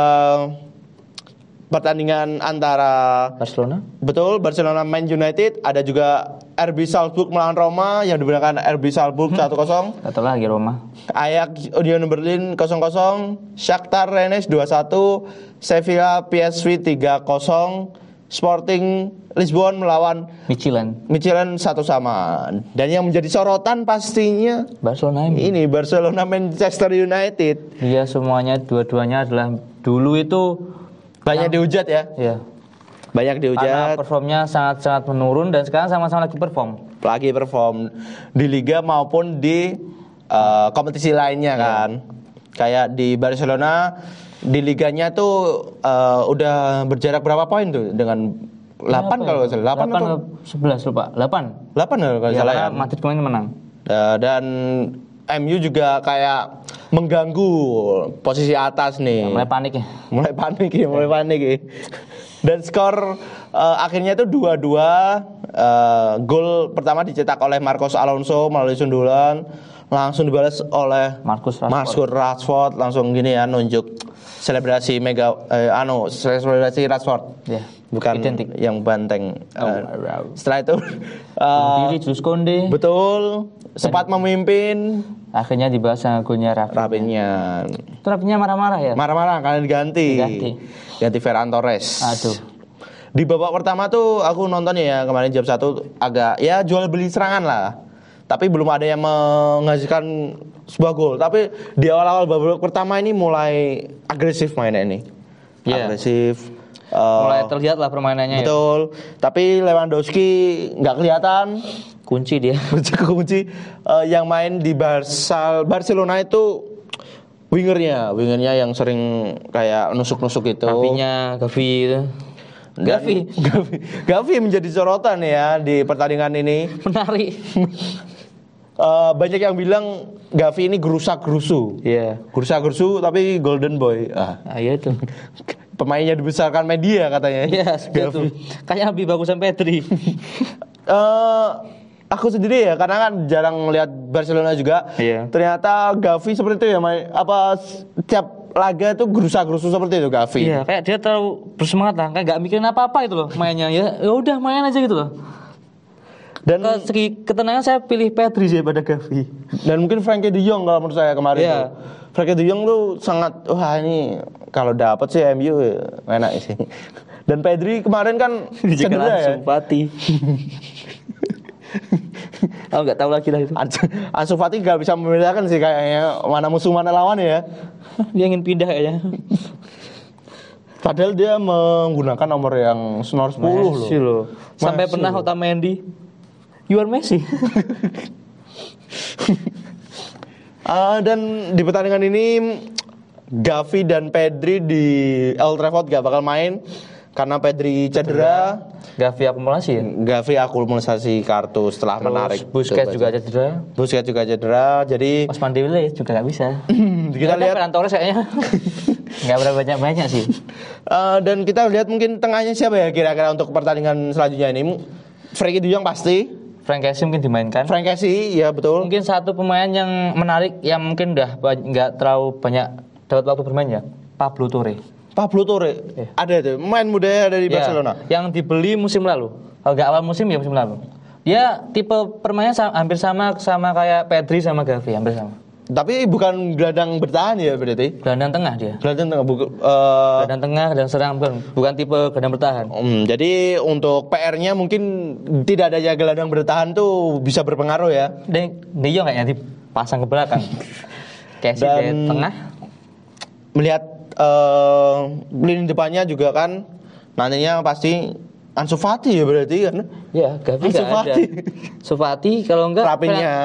pertandingan antara Barcelona. betul Barcelona Man United, ada juga RB Salzburg melawan Roma yang dimenangkan RB Salzburg 1-0. Atau lagi Roma. Ajax Union Berlin 0-0, Shakhtar Rennes 2-1, Sevilla PSV 3-0, Sporting Lisbon melawan Michelin. Michelin satu sama. Dan yang menjadi sorotan pastinya Barcelona ini. ini Barcelona Manchester United. Dia semuanya dua-duanya adalah dulu itu Banyak dihujat ya. ya Banyak karena dihujat, performnya sangat-sangat menurun dan sekarang sama-sama lagi perform. lagi perform di liga maupun di uh, kompetisi lainnya kan. Kayak di Barcelona di liganya tuh uh, udah berjarak berapa poin tuh dengan 8 kalau nggak salah. 8 atau 11 lupa. 8. 8 kalau Ya, salah karena ya. Madrid kemarin menang. Uh, dan MU juga kayak mengganggu posisi atas nih. Mulai panik ya. mulai panik ya, mulai panik ya. Dan skor eh, akhirnya itu 2-2. Eh, gol pertama dicetak oleh Marcos Alonso melalui sundulan, langsung dibalas oleh Marcus Rashford. Marcus Rashford langsung gini ya nunjuk selebrasi mega eh, anu selebrasi Rashford. Ya, Bukan identik. yang banteng. Oh, wow. setelah itu *laughs* eh, diri Konde. betul sempat memimpin Akhirnya dibahas sama golnya Rafi. Rapinya Itu Rafinya marah-marah ya? marah-marah karena diganti. Diganti. Ganti Ferran Torres. Aduh. Di babak pertama tuh aku nonton ya kemarin jam 1 agak ya jual beli serangan lah. Tapi belum ada yang menghasilkan sebuah gol. Tapi di awal-awal babak pertama ini mulai agresif mainnya ini. Iya. Agresif. eh, Mulai terlihat lah permainannya ya. betul. Tapi Lewandowski nggak kelihatan. Kunci dia. *laughs* Kunci eh, yang main di Barca Barcelona itu wingernya, wingernya yang sering kayak nusuk-nusuk itu. Rafinya, Gavi itu. Gavi. Gavi. Gavi menjadi sorotan ya di pertandingan ini. Menarik. *laughs* Eh, banyak yang bilang Gavi ini gerusak-gerusu. Iya. Gerusak-gerusu tapi golden boy. Ah, Ah, iya itu. *laughs* pemainnya dibesarkan media katanya. Iya, itu. Kayaknya lebih bagusan Pedri. *laughs* Eh, aku sendiri ya karena kan jarang melihat Barcelona juga. Iya. Ternyata Gavi seperti itu ya main apa setiap laga itu gerusak-gerusu seperti itu Gavi. Iya, kayak dia terlalu bersemangat lah, kayak gak mikirin apa-apa itu loh mainnya ya. Ya udah main aja gitu loh. Dan Ke segi ketenangan saya pilih Pedri sih pada Gavi. dan mungkin Frankie De Jong kalau menurut saya kemarin Iya. tuh. Frankie De Jong tuh sangat wah ini kalau dapat sih MU ya, enak sih. *laughs* Dan Pedri kemarin kan *laughs* cedera ya. Pati. *laughs* Aku nggak tahu lagi lah itu. Ansu, Ansu Fati gak bisa membedakan sih kayaknya mana musuh mana lawan ya. Dia ingin pindah kayaknya. Padahal dia menggunakan nomor yang nomor 10 loh. Messi loh. Sampai Messi pernah. Otamendi. You are Messi. *laughs* Ah, dan di pertandingan ini Gavi dan Pedri di Old Trafford gak bakal main karena Pedri cedera. Gavi akumulasi ya. Gavi akumulasi kartu setelah menarik. Busquets juga cedera. Busquets juga cedera. Jadi Osman Dembele juga nggak bisa. *laughs* kita lihat Ferran Torres kayaknya *laughs* nggak berapa banyak banyak sih. eh, dan kita lihat mungkin tengahnya siapa ya kira-kira untuk pertandingan selanjutnya ini. Frankie De Jong pasti. Frank Casey mungkin dimainkan. Frank Casey ya betul. Mungkin satu pemain yang menarik yang mungkin udah nggak terlalu banyak dapat waktu bermain ya. Pablo Torre. Pablo Torre. Iya. Ada itu. Main muda ada di Ya, Barcelona. Yang dibeli musim lalu. Kalau nggak awal musim ya musim lalu. Dia tipe permainnya sa- hampir sama sama kayak Pedri sama Gavi hampir sama. Tapi bukan gelandang bertahan ya berarti. Gelandang tengah dia. Gelandang tengah buku, eh, Gelandang tengah dan serang bukan, bukan tipe gelandang bertahan. Hmm, jadi untuk PR-nya mungkin tidak adanya gelandang bertahan tuh bisa berpengaruh ya. De Jong kayaknya dipasang ke belakang. *laughs* Casey di Dan- tengah. Melihat eh lini depannya juga kan nantinya pasti Ansu Fati ya berarti kan. Ya, Gavi Ansu nggak ada. Fati. Sufati kalau enggak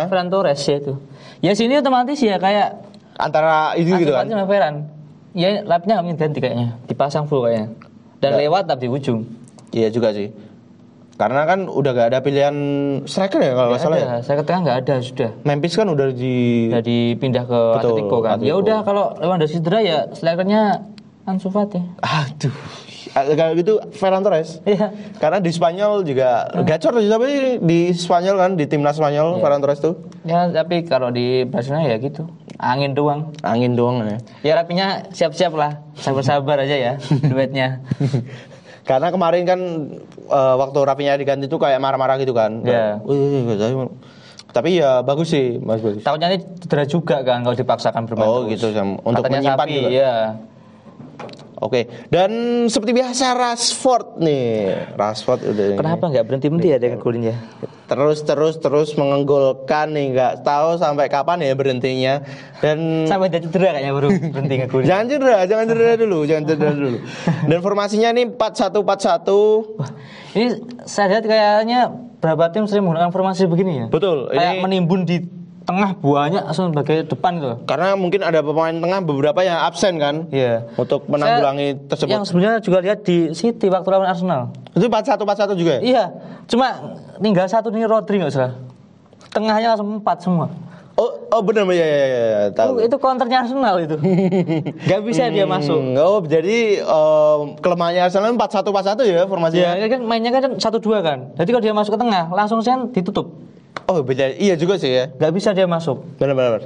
Ferran Torres ya itu. Ya sini otomatis ya kayak Antara itu gitu kan. Sama Ferran. Ya lapnya nggak ganti kayaknya, dipasang full kayaknya. Dan Nggak. lewat tapi di ujung. Iya juga sih. Karena kan udah gak ada pilihan striker ya kalau nggak Nggak salah ya. ada, ke tengah nggak ada sudah. Memphis kan udah di Udah dipindah ke Betul, Atletico kan. Ya Atletico. udah kalau Lewandowski cedera ya strikernya Ansu Fati. Aduh. Kalau gitu Ferran Torres. Iya. Karena di Spanyol juga gacor sih tapi di Spanyol kan di timnas Spanyol Iya. Ferran Torres tuh Ya tapi kalau di Barcelona ya gitu. Angin doang. angin doang ya. Ya rapinya siap-siap lah. Sabar-sabar aja ya *laughs* duetnya. Karena kemarin kan eh, waktu Rapinya diganti tuh kayak marah-marah gitu kan. Iya. Tahu. Tapi ya bagus sih, Mas bagus. Takutnya ini cedera juga kan kalau dipaksakan bermain Oh, terus. gitu, Sam. Untuk Katanya menyimpan sapi, juga. Iya. Oke. Dan seperti biasa Rashford nih. Rashford udah ini. Kenapa nggak berhenti berhenti ya dengan golnya? terus terus terus menggolkan nih nggak tahu sampai kapan ya berhentinya dan Sampai dia cedera kayaknya baru berhenti ngegolin. jangan cedera jangan cedera dulu jangan cedera dulu *laughs* dan formasinya nih 4141 Wah, ini saya lihat kayaknya beberapa tim sering menggunakan formasi begini ya. Betul, Kayak ini- menimbun di tengah buahnya langsung sebagai depan gitu. karena mungkin ada pemain tengah beberapa yang absen kan Iya. untuk menanggulangi Saya tersebut Yang sebenarnya juga lihat di City waktu lawan Arsenal. itu 4141 juga ya? Iya, cuma tinggal satu nih Rodri nggak salah. Tengahnya langsung empat semua. oh oh benar ya ya ya, ya tahu Oh, itu counternya Arsenal itu. *laughs* Gak bisa dia masuk. Hmm, oh jadi em, kelemahannya Arsenal 4141 ya formasinya Ya kan mainnya kan satu dua kan. Jadi kalau dia masuk ke tengah langsung sen ditutup. Oh beda iya juga sih ya Gak bisa dia masuk. benar benar benar.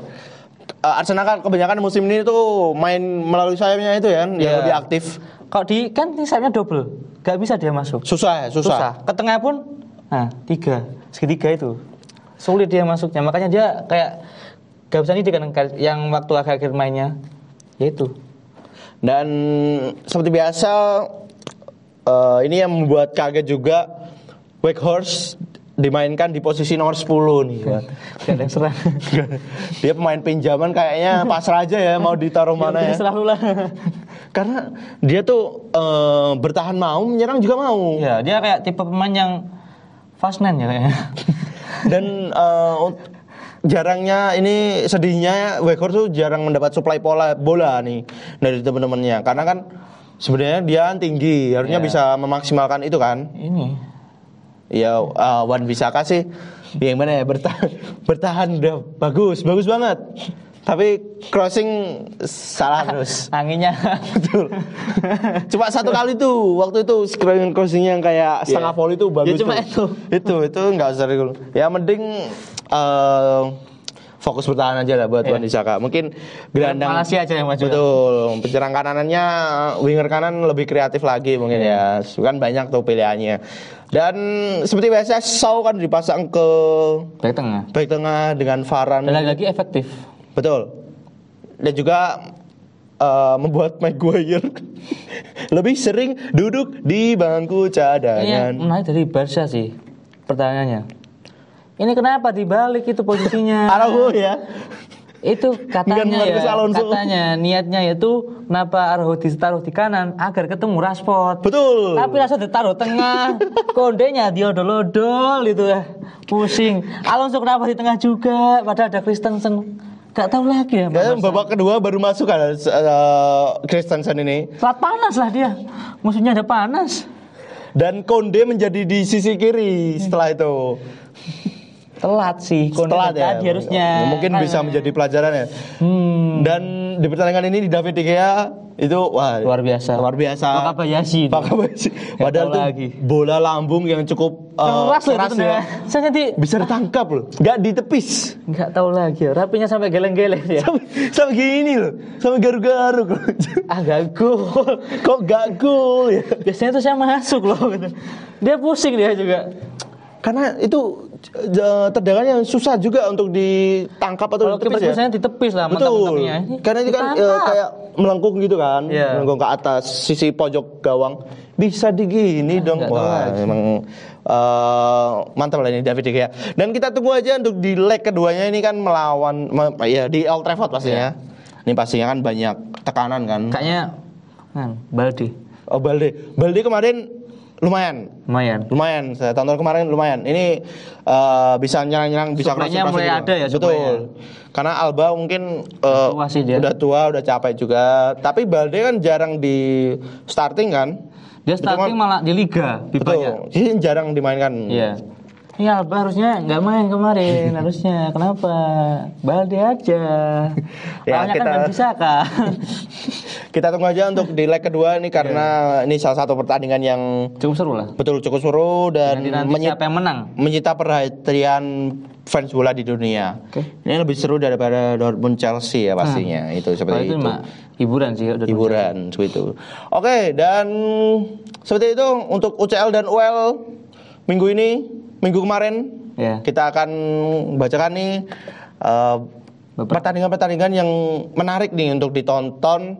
eh, Arsenal kan kebanyakan musim ini tuh main melalui sayapnya itu ya, yang Iya. lebih aktif. Kalau di kan ini sayapnya double, nggak bisa dia masuk. Susah ya, susah. Ke tengah pun, nah tiga, segitiga itu sulit dia masuknya. Makanya dia kayak gak bisa nih kan yang waktu akhir-akhir mainnya, yaitu. Dan seperti biasa eh, ini yang membuat kaget juga Wakehorse dimainkan di posisi nomor 10 nih. Wan. Gak ada serang. *laughs* Dia pemain pinjaman kayaknya pasrah aja ya mau ditaruh mana ya. Selalu lah. *laughs* Karena dia tuh eh, bertahan mau, menyerang juga mau. ya dia kayak tipe pemain yang fast man ya kayaknya. *laughs* Dan ut- jarangnya ini sedihnya Weghorst tuh jarang mendapat suplai pola bola nih dari teman-temannya. Karena kan sebenarnya dia tinggi, harusnya Iya. bisa memaksimalkan itu kan. Ini Ya eh, Wan Bisaka sih yang mana ya bertahan *laughs* bertahan udah bagus, bagus banget. Tapi crossing salah terus. *laughs* anginnya Betul. *laughs* Cuma satu kali tuh waktu itu screen crossing yang kayak setengah Iya. volley itu bagus. Ya, cuma tuh. itu. Itu itu nggak usah dulu. Ya mending eh, fokus bertahan aja lah buat Iya. Wan Bisaka. Mungkin gelandang Malaysia aja yang maju. Betul. Penyerang kananannya winger kanan lebih kreatif lagi mungkin Iya. ya. Kan banyak tuh pilihannya. Dan seperti biasa Shaw kan dipasang ke Back tengah. back tengah dengan Varane. Dan lagi-lagi efektif. Betul. Dan juga eh, membuat *laughs* Maguire lebih sering duduk di bangku Ini cadangan. menarik dari Barca sih pertanyaannya. Ini kenapa dibalik itu posisinya? *laughs* Araujo ya. Itu katanya ya, katanya niatnya itu kenapa Araujo ditaruh di kanan agar ketemu Rashford. Betul. Tapi Rashford ditaruh tengah, kondenya diodol-odol itu ya. Pusing. Alonso kenapa di tengah juga? Padahal ada Christensen. Gak tahu lagi ya. Barca. babak kedua baru masuk kan eh, Christensen ini. Telat panas lah dia. Musuhnya ada panas. Dan Konde menjadi di sisi kiri setelah itu. Telat sih. Setelah ya. tadi harusnya. Mungkin Kan- bisa menjadi pelajaran ya. Hmm. Dan di pertandingan ini di David De Gea itu wah Luar biasa. Luar biasa. Wakabayashi. Wakabayashi. Padahal tahu tuh lagi. bola lambung yang cukup eh, Keras loh keras itu ya. Saya nanti Bisa ditangkap loh. Nggak ditepis. nggak tahu lagi. Rapinya sampai geleng-geleng ya. Sampai, sampai gini loh. Sampai garuk-garuk loh. ah gagul. Kok gak gol ya? Biasanya tuh saya masuk loh gitu. Dia pusing dia juga. Karena itu eh, tendangan yang susah juga untuk ditangkap atau Kalau ditepis ya. biasanya ditepis lah Betul. Karena itu kan ditangkap. kayak melengkung gitu kan, Iya. melengkung ke atas sisi pojok gawang. Bisa digini dong. nggak tahu Wah, lagi. memang eh, mantap lah ini David De Gea. Dan kita tunggu aja untuk di leg keduanya ini kan melawan me- ya di Old Trafford pastinya. Iya. Ini pastinya kan banyak tekanan kan. Kayaknya kan Baldi. Oh Balde, Balde kemarin lumayan. Lumayan. Lumayan, saya tonton kemarin lumayan. Ini eh, bisa nyerang-nyerang, bisa crossing-crossing mulai gitu. ada ya, Betul. suplainya. Karena Alba mungkin eh, tua sih dia. udah tua, udah capek juga. Tapi Balde kan jarang di starting kan. Dia starting malah di liga Betul. pipanya. Jadi jarang dimainkan. Iya. Ini Alba harusnya nggak main kemarin, *laughs* harusnya. Kenapa? Balde aja. *laughs* Ya, Lawannya kan kita- Van Bissaka. *laughs* Kita tunggu aja untuk di leg kedua ini karena Iya. ini salah satu pertandingan yang Cukup seru lah. betul cukup seru dan Nanti nanti menyita, siapa yang menang? menyita perhatian fans bola di dunia. Oke. Ini lebih seru daripada Dortmund Chelsea ya pastinya. Itu Kalau seperti itu itu. mah hiburan sih. udah hiburan seperti itu. Oke, dan seperti itu untuk UCL dan UL minggu ini, minggu kemarin Ya. kita akan bacakan nih Beberapa. pertandingan-pertandingan yang menarik nih untuk ditonton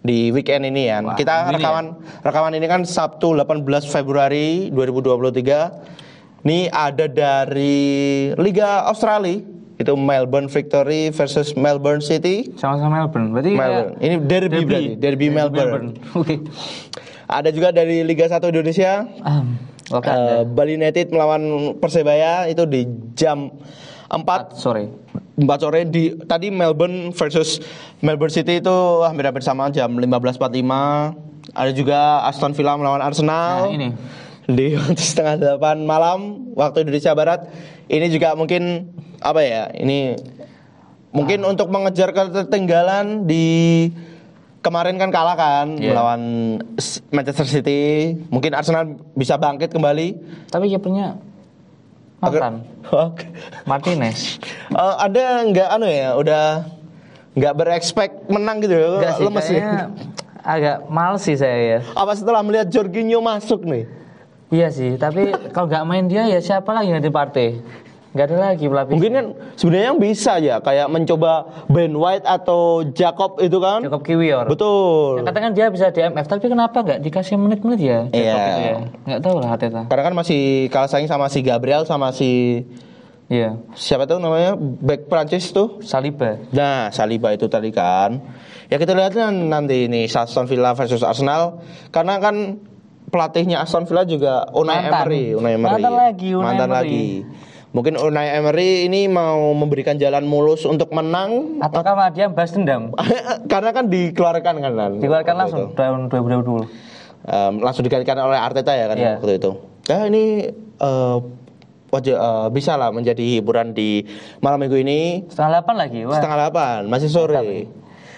di weekend ini ya. Wah, kita minggu ini rekaman rekaman ini kan Sabtu 18 Februari 2023. Ini ada dari Liga Australia itu Melbourne Victory versus Melbourne City. Sama-sama Melbourne. Berarti Melbourne. kayak Ini derby, berarti, derby Melbourne. *laughs* Oke. Ada juga dari Liga 1 Indonesia. Um, eh, Bali United melawan Persebaya itu di jam 4 sore. 4 sore di tadi Melbourne versus Melbourne City itu hampir-hampir sama jam 15.45. Ada juga Aston Villa melawan Arsenal. Nah, ini. Di waktu setengah delapan malam waktu Indonesia Barat. Ini juga mungkin apa ya? Ini mungkin Ah. untuk mengejar ketertinggalan di kemarin kan kalah kan Iya. melawan Manchester City. Mungkin Arsenal bisa bangkit kembali. Tapi kipernya mantan *laughs* Oke. Martinez. Eh, ada nggak anu ya? Udah nggak berekspek menang gitu ya. Sih, Lemes kayaknya agak males sih saya ya. Apa setelah melihat Jorginho masuk nih? Iya sih, tapi kalau nggak main dia ya siapa lagi yang di partai? Nggak ada lagi pelapis. Mungkin kan sebenarnya yang bisa ya kayak mencoba Ben White atau Jacob itu kan. Jacob Kiwior. Betul. Yang katakan dia bisa di MF, tapi kenapa nggak dikasih menit-menit ya? Iya. itu ya? Nggak tahu lah Arteta. Karena kan masih kalah saing sama si Gabriel sama si Iya. siapa tuh namanya back Prancis tuh. Saliba. Nah, Saliba itu tadi kan. Ya kita lihat nan- nanti ini Aston Villa versus Arsenal karena kan pelatihnya Aston Villa juga Unai Mantan. Emery, Unai Emery. Mantan lagi, Unai Mantan Emery. lagi. Mungkin Unai Emery ini mau memberikan jalan mulus untuk menang Ataukah malah dia bahas dendam? *laughs* karena kan dikeluarkan kan Dikeluarkan langsung itu. tahun 2020. Em, langsung digantikan oleh Arteta ya kan Iya. waktu itu. Ya ini eh, wajah eh, bisa lah menjadi hiburan di malam minggu ini Setengah delapan lagi. Wah. setengah delapan masih sore.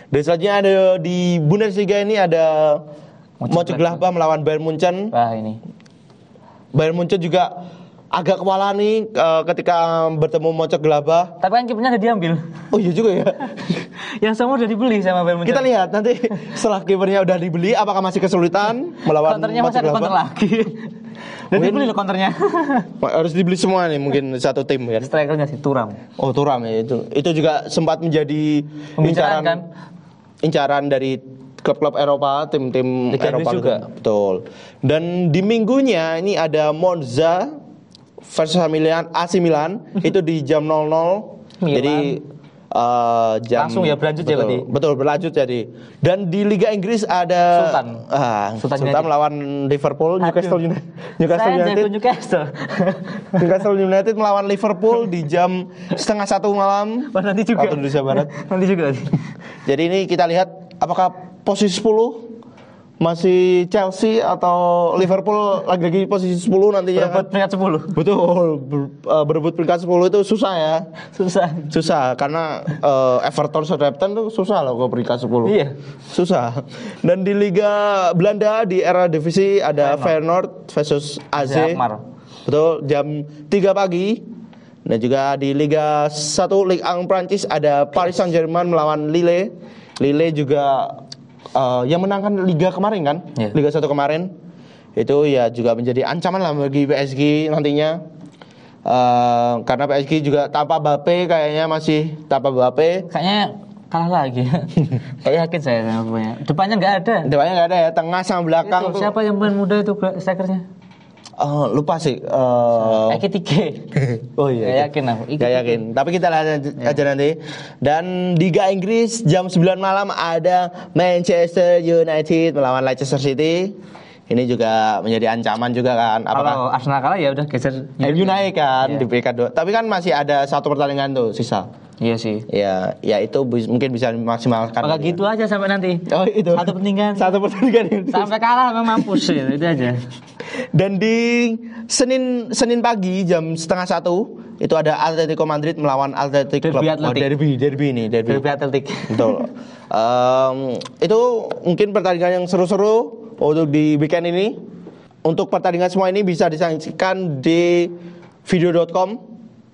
Dan selanjutnya ada di Bundesliga ini ada Mönchengladbach melawan Bayern Munchen. Wah ini. Bayern Munchen juga agak kewalahan nih eh, ketika bertemu Mönchengladbach. Tapi kan kipernya udah diambil. Oh iya juga ya. *laughs* yang semua udah dibeli sama Bayern Munchen. Kita lihat nanti setelah kipernya udah dibeli apakah masih kesulitan melawan Counternya masih ada lagi. Udah Mungkin- dibeli loh counternya. *laughs* Harus dibeli semua nih mungkin satu tim ya. Strikernya si Turam. Oh Turam ya itu. Itu juga sempat menjadi incaran kan? incaran dari klub-klub Eropa, tim-tim Eropa Inggris juga. Betul. Dan di minggunya ini ada Monza versus Milan AC Milan itu di jam 00. Milan. Jadi eh, jam Langsung ya, berlanjut ya betul, berarti? Betul, berlanjut jadi. Dan di Liga Inggris ada Sultan. Ah, Sultan Sultan, melawan Liverpool, Newcastle Aduh. *laughs* United. Newcastle Saya United. Newcastle. Newcastle United melawan Liverpool di jam setengah satu malam nanti juga. waktu Indonesia Barat. *laughs* nanti juga. Jadi ini kita lihat apakah posisi 10 masih Chelsea atau Liverpool lagi-lagi posisi 10 nantinya. Berebut peringkat 10. Betul, ber- eh, berebut peringkat 10 itu susah ya. Susah. Susah karena eh, Everton Southampton tuh susah loh ke peringkat 10. Iya. Susah. Dan di Liga Belanda di era divisi ada Feyenoord versus AZ. Betul, jam 3 pagi. Dan juga di Liga 1 Ligue 1 Prancis ada Paris Saint-Germain melawan Lille. Lille juga eh, yang menangkan liga kemarin kan? Iya. Liga 1 kemarin. Itu ya juga menjadi ancaman lah bagi PSG nantinya. Eh, karena PSG juga tanpa Mbappe kayaknya masih tanpa Mbappe. Kayaknya kalah lagi. *laughs* Kayak yakin saya sama. Depannya nggak ada. Depannya nggak ada ya, tengah sama belakang Itu, tuh. siapa yang main muda itu strikernya? Eh, lupa sih. eh, Eki Tike. *laughs* Oh Nggak iya. yakin aku. Gak yakin. Tapi kita lihat aja- aja nanti. Dan di Liga Inggris jam 9 malam ada Manchester United melawan Leicester City. Ini juga menjadi ancaman juga kan. Apakah Kalau Arsenal kalah ya udah geser. MU naik kan Iya. di peringkat 2. Tapi kan masih ada satu pertandingan tuh sisa. Iya sih. Ya, ya itu mungkin bisa dimaksimalkan. Maka gitu aja sampai nanti. Oh itu. Satu pertandingan. Satu pertandingan. Sampai kalah memang mampus gitu. Itu aja. *laughs* Dan di Senin Senin pagi jam setengah satu itu ada Atletico Madrid melawan Athletic Derby Club. Atletik. Oh, derby, derby ini, derby. Derby Atletik. Betul. Em, itu mungkin pertandingan yang seru-seru untuk di weekend ini. Untuk pertandingan semua ini bisa disaksikan di video.com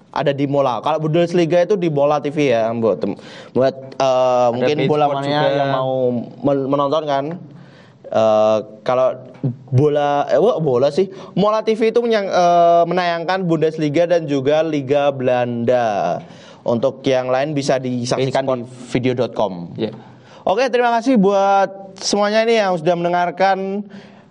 ada di Mola. Kalau Bundesliga itu di Bola TV ya buat buat eh, mungkin bola mania juga. yang mau men- menonton kan. Eh, kalau bola eh wah, bola sih Mola TV itu menyang- eh, menayangkan Bundesliga dan juga Liga Belanda. Untuk yang lain bisa disaksikan di video.com. Iya. Oke, terima kasih buat semuanya ini yang sudah mendengarkan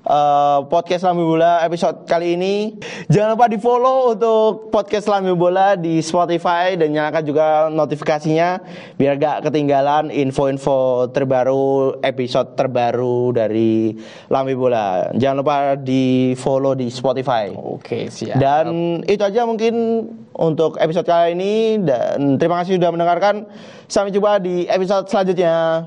eh, podcast Lambi Bola episode kali ini. Jangan lupa di follow untuk podcast Lambi Bola di Spotify dan nyalakan juga notifikasinya biar gak ketinggalan info-info terbaru, episode terbaru dari Lambi Bola. Jangan lupa di follow di Spotify. Oke, siap. Dan itu aja mungkin untuk episode kali ini dan terima kasih sudah mendengarkan. Sampai jumpa di episode selanjutnya.